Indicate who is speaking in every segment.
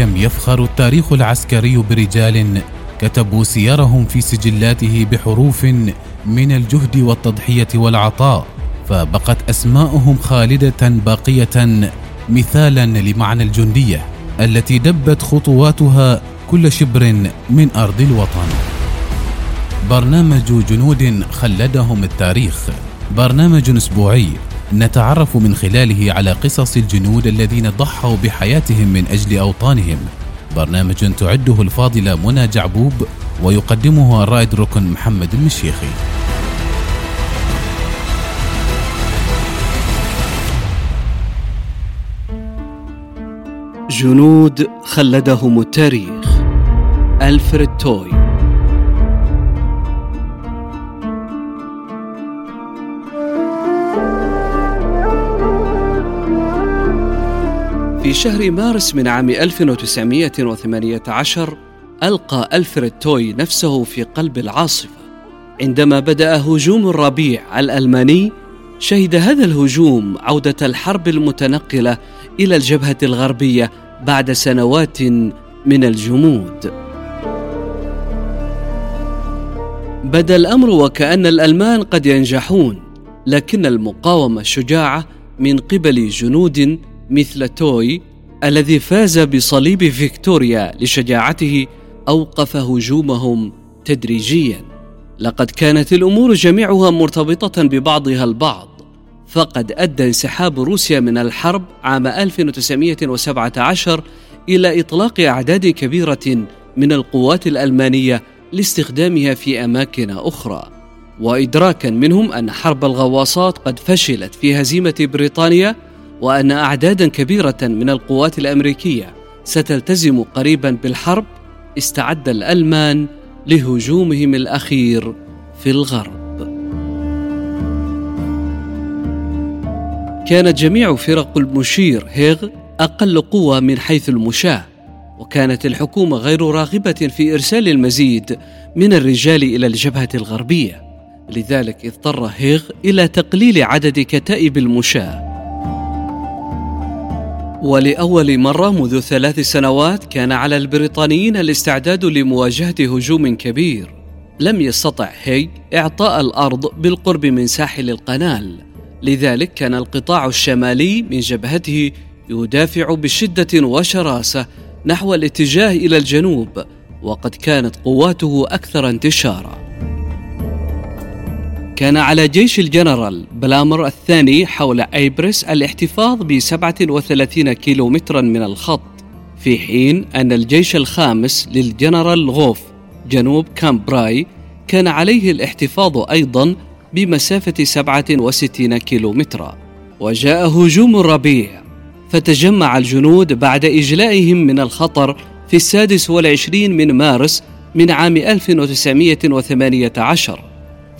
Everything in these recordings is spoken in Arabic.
Speaker 1: كم يفخر التاريخ العسكري برجال كتبوا سيرهم في سجلاته بحروف من الجهد والتضحية والعطاء فبقت اسماءهم خالدة باقية مثالا لمعنى الجندية التي دبت خطواتها كل شبر من أرض الوطن. برنامج جنود خلدهم التاريخ. برنامج أسبوعي. نتعرف من خلاله على قصص الجنود الذين ضحوا بحياتهم من أجل أوطانهم. برنامج تعده الفاضله منى جعبوب ويقدمه الرائد ركن محمد المشيخي.
Speaker 2: جنود خلدهم التاريخ. ألفريد توي. في شهر مارس من عام 1918 ألقى ألفريد توي نفسه في قلب العاصفة. عندما بدأ هجوم الربيع الألماني شهد هذا الهجوم عودة الحرب المتنقلة إلى الجبهة الغربية بعد سنوات من الجمود. بدأ الأمر وكأن الألمان قد ينجحون لكن المقاومة الشجاعة من قبل جنود مثل توي الذي فاز بصليب فيكتوريا لشجاعته أوقف هجومهم تدريجيا. لقد كانت الأمور جميعها مرتبطة ببعضها البعض فقد أدى انسحاب روسيا من الحرب عام 1917 إلى إطلاق أعداد كبيرة من القوات الألمانية لاستخدامها في أماكن أخرى. وادراكا منهم أن حرب الغواصات قد فشلت في هزيمة بريطانيا وأن أعدادا كبيرة من القوات الأمريكية ستلتزم قريبا بالحرب استعد الألمان لهجومهم الأخير في الغرب. كانت جميع فرق المشير هيغ أقل قوة من حيث المشاة وكانت الحكومة غير راغبة في إرسال المزيد من الرجال إلى الجبهة الغربية لذلك اضطر هيغ إلى تقليل عدد كتائب المشاة. ولأول مرة منذ ثلاث سنوات كان على البريطانيين الاستعداد لمواجهة هجوم كبير. لم يستطع هي إعطاء الأرض بالقرب من ساحل القنال. لذلك كان القطاع الشمالي من جبهته يدافع بشدة وشراسة نحو الاتجاه إلى الجنوب وقد كانت قواته أكثر انتشارا. كان على جيش الجنرال بلامر الثاني حول أيبرس الاحتفاظ ب 37 كيلومترا من الخط في حين أن الجيش الخامس للجنرال غوف جنوب كامبراي كان عليه الاحتفاظ أيضا بمسافة 67 كيلومترا. وجاء هجوم الربيع فتجمع الجنود بعد إجلائهم من الخطر في السادس والعشرين من مارس من عام 1918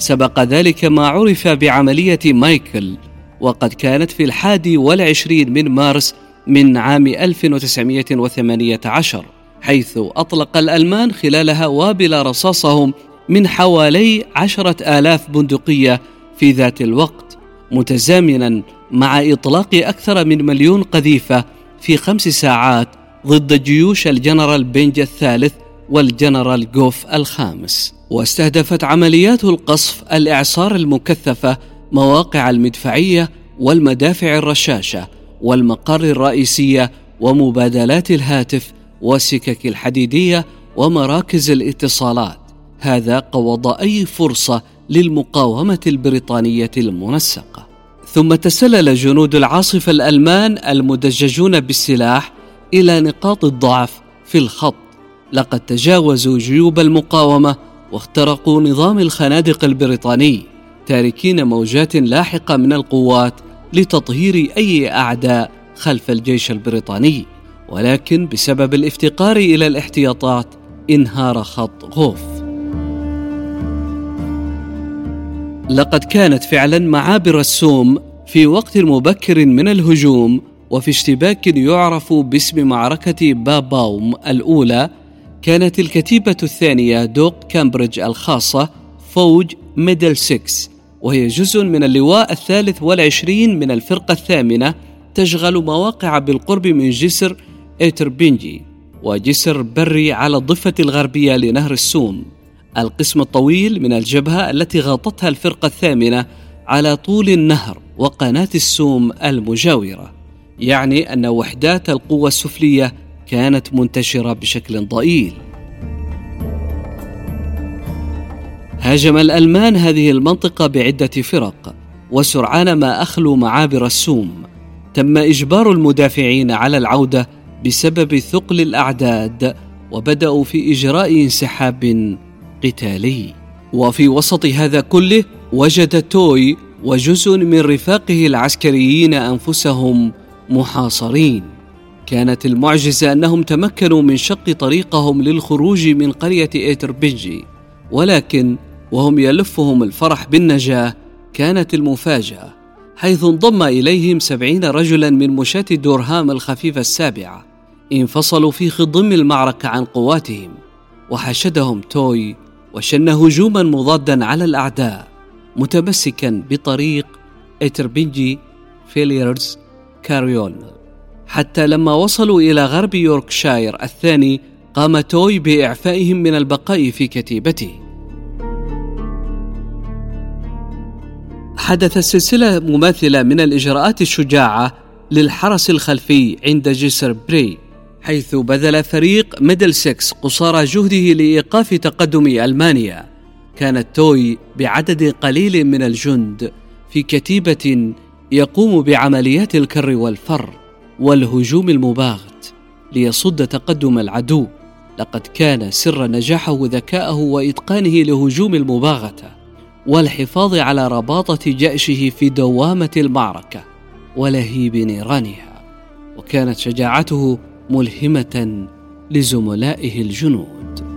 Speaker 2: سبق ذلك ما عرف بعملية مايكل وقد كانت في الحادي والعشرين من مارس من عام 1918 حيث أطلق الألمان خلالها وابل رصاصهم من حوالي عشرة آلاف بندقية في ذات الوقت متزامنا مع إطلاق أكثر من مليون قذيفة في خمس ساعات ضد جيوش الجنرال بنج الثالث والجنرال جوف الخامس. واستهدفت عمليات القصف الإعصار المكثفة مواقع المدفعية والمدافع الرشاشة والمقر الرئيسية ومبادلات الهاتف والسكك الحديدية ومراكز الاتصالات. هذا قوض أي فرصة للمقاومة البريطانية المنسقة. ثم تسلل جنود العاصفة الألمان المدججون بالسلاح إلى نقاط الضعف في الخط. لقد تجاوزوا جيوب المقاومة واخترقوا نظام الخنادق البريطاني تاركين موجات لاحقة من القوات لتطهير أي أعداء خلف الجيش البريطاني. ولكن بسبب الافتقار إلى الاحتياطات انهار خط غوف. لقد كانت فعلا معابر السوم في وقت مبكر من الهجوم وفي اشتباك يعرف باسم معركة باباوم الأولى كانت الكتيبة الثانية دوق كامبريدج الخاصة فوج ميدل سيكس وهي جزء من اللواء الثالث والعشرين من الفرقة الثامنة تشغل مواقع بالقرب من جسر إيتربينجي وجسر بري على الضفة الغربية لنهر السوم. القسم الطويل من الجبهة التي غطتها الفرقة الثامنة على طول النهر وقناة السوم المجاورة يعني أن وحدات القوة السفلية كانت منتشرة بشكل ضئيل. هاجم الألمان هذه المنطقة بعدة فرق وسرعان ما أخلوا معابر السوم. تم إجبار المدافعين على العودة بسبب ثقل الأعداد وبدأوا في إجراء انسحاب قتالي. وفي وسط هذا كله وجد توي وجزء من رفاقه العسكريين أنفسهم محاصرين. كانت المعجزة أنهم تمكنوا من شق طريقهم للخروج من قرية إيتربنجي ولكن وهم يلفهم الفرح بالنجاة كانت المفاجأة حيث انضم إليهم سبعين رجلا من مشاة دورهام الخفيفة السابعة انفصلوا في خضم المعركة عن قواتهم. وحشدهم توي وشن هجوما مضادا على الأعداء متمسكا بطريق إتربنجي فيليرز كاريون حتى لما وصلوا إلى غرب يوركشاير الثاني قام توي بإعفائهم من البقاء في كتيبته. حدث سلسلة مماثلة من الإجراءات الشجاعة للحرس الخلفي عند جسر بري حيث بذل فريق ميدل سكس قصارى جهده لإيقاف تقدم ألمانيا. كانت توي بعدد قليل من الجند في كتيبة يقوم بعمليات الكر والفر. والهجوم المباغت ليصد تقدم العدو. لقد كان سر نجاحه ذكاءه وإتقانه لهجوم المباغتة والحفاظ على رباطة جأشه في دوامة المعركة ولهيب نيرانها وكانت شجاعته ملهمة لزملائه الجنود.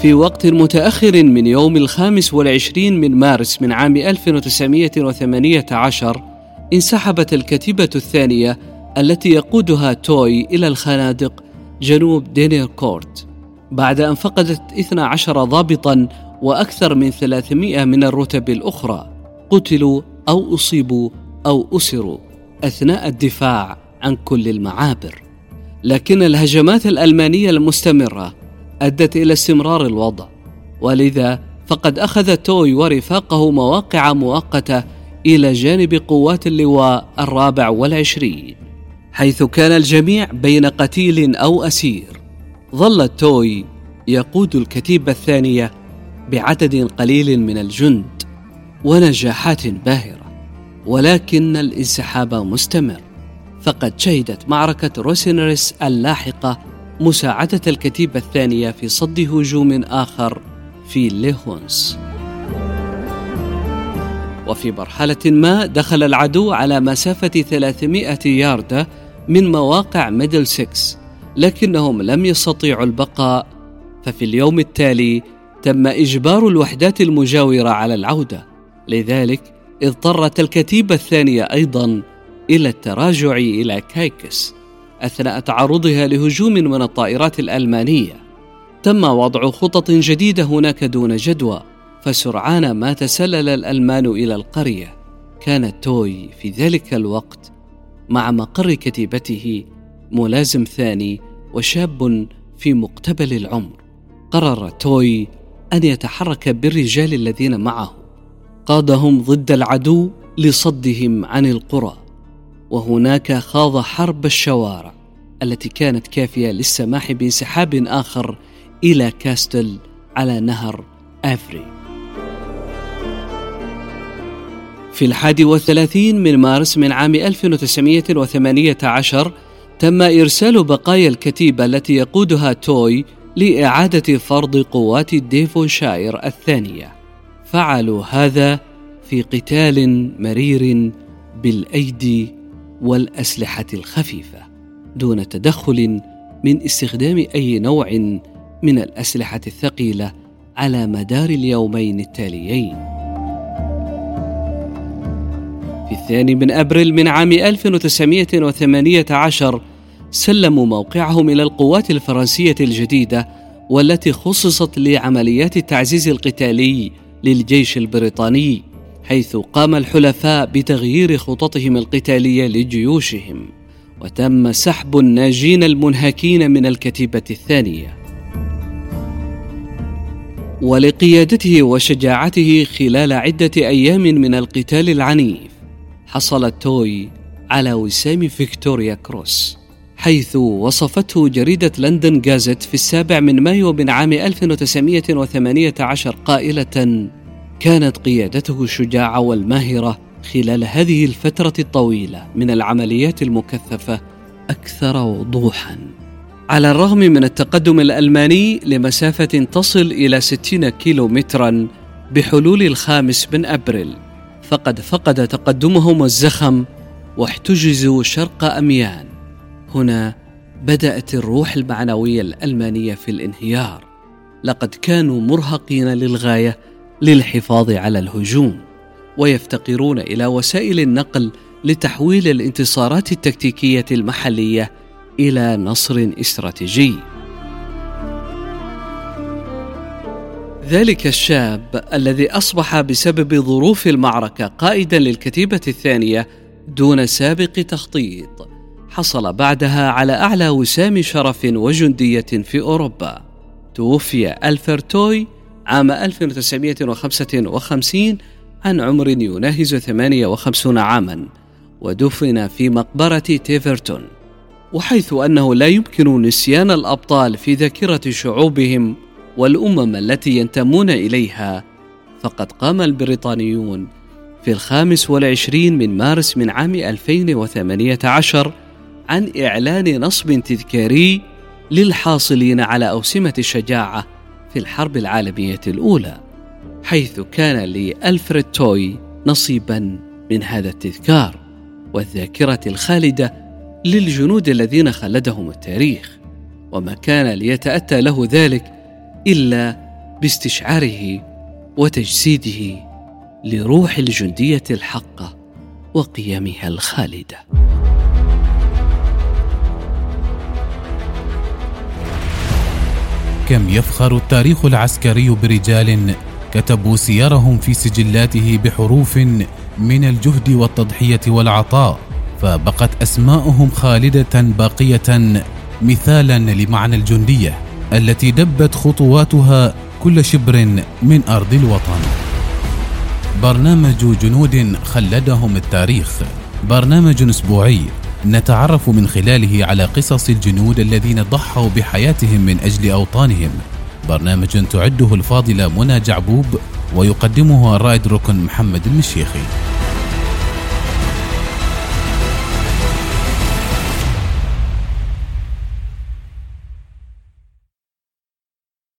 Speaker 2: في وقت متأخر من يوم الخامس والعشرين من مارس من عام 1918 انسحبت الكتيبة الثانية التي يقودها توي إلى الخنادق جنوب دينيركورت بعد أن فقدت 12 ضابطا وأكثر من 300 من الرتب الأخرى قتلوا أو أصيبوا أو أسروا أثناء الدفاع عن كل المعابر. لكن الهجمات الألمانية المستمرة أدت إلى استمرار الوضع ولذا فقد أخذ توي ورفاقه مواقع مؤقتة إلى جانب قوات اللواء الرابع والعشرين حيث كان الجميع بين قتيل أو أسير. ظل توي يقود الكتيبة الثانية بعدد قليل من الجند ونجاحات باهرة ولكن الانسحاب مستمر. فقد شهدت معركة روسينرس اللاحقة مساعدة الكتيبة الثانية في صد هجوم آخر في ليهونس. وفي مرحلة ما دخل العدو على مسافة 300 ياردة من مواقع ميدل سكس لكنهم لم يستطيعوا البقاء. ففي اليوم التالي تم إجبار الوحدات المجاورة على العودة. لذلك اضطرت الكتيبة الثانية أيضا إلى التراجع إلى كايكس أثناء تعرضها لهجوم من الطائرات الألمانية. تم وضع خطط جديدة هناك دون جدوى. فسرعان ما تسلل الألمان إلى القرية. كان توي في ذلك الوقت مع مقر كتيبته ملازم ثاني وشاب في مقتبل العمر. قرر توي أن يتحرك بالرجال الذين معه. قادهم ضد العدو لصدهم عن القرى. وهناك خاض حرب الشوارع التي كانت كافية للسماح بانسحاب آخر إلى كاستل على نهر أفري. في الحادي والثلاثين من مارس من عام 1918 تم إرسال بقايا الكتيبة التي يقودها توي لإعادة فرض قوات ديفونشاير الثانية. فعلوا هذا في قتال مرير بالأيدي والأسلحة الخفيفة دون تدخل من استخدام أي نوع من الأسلحة الثقيلة على مدار اليومين التاليين. في الثاني من أبريل من عام 1918 سلموا موقعهم إلى القوات الفرنسية الجديدة والتي خصصت لعمليات التعزيز القتالي للجيش البريطاني حيث قام الحلفاء بتغيير خططهم القتالية لجيوشهم وتم سحب الناجين المنهكين من الكتيبة الثانية. ولقيادته وشجاعته خلال عدة أيام من القتال العنيف حصل توي على وسام فيكتوريا كروس حيث وصفته جريدة لندن جازت في السابع من مايو من عام 1918 قائلة كانت قيادته الشجاعة والماهرة خلال هذه الفترة الطويلة من العمليات المكثفة أكثر وضوحا. على الرغم من التقدم الألماني لمسافة تصل إلى 60 كيلومترا بحلول الخامس من أبريل فقد فقد تقدمهم الزخم واحتجزوا شرق أميان. هنا بدأت الروح المعنوية الألمانية في الانهيار. لقد كانوا مرهقين للغاية للحفاظ على الهجوم ويفتقرون إلى وسائل النقل لتحويل الانتصارات التكتيكية المحلية إلى نصر استراتيجي. ذلك الشاب الذي أصبح بسبب ظروف المعركة قائدا للكتيبة الثانية دون سابق تخطيط. حصل بعدها على أعلى وسام شرف وجندية في أوروبا. توفي الفرتوي عام 1955 عن عمر يناهز 58 عاما ودفن في مقبرة تيفرتون. وحيث أنه لا يمكن نسيان الأبطال في ذاكرة شعوبهم والأمم التي ينتمون إليها فقد قام البريطانيون في الخامس والعشرين من مارس من عام 2018 عن إعلان نصب تذكاري للحاصلين على أوسمة الشجاعة في الحرب العالمية الأولى حيث كان لألفريد توي نصيبا من هذا التذكار والذاكرة الخالدة للجنود الذين خلدهم التاريخ وما كان ليتأتى له ذلك إلا باستشعاره وتجسيده لروح الجندية الحقة وقيمها الخالدة.
Speaker 1: كم يفخر التاريخ العسكري برجال كتبوا سيرهم في سجلاته بحروف من الجهد والتضحية والعطاء فبقت اسماءهم خالدة باقية مثالا لمعنى الجندية. التي دبت خطواتها كل شبر من أرض الوطن. برنامج جنود خلدهم التاريخ. برنامج أسبوعي نتعرف من خلاله على قصص الجنود الذين ضحوا بحياتهم من أجل أوطانهم. برنامج تعده الفاضله منى جعبوب ويقدمه الرائد ركن محمد المشيخي.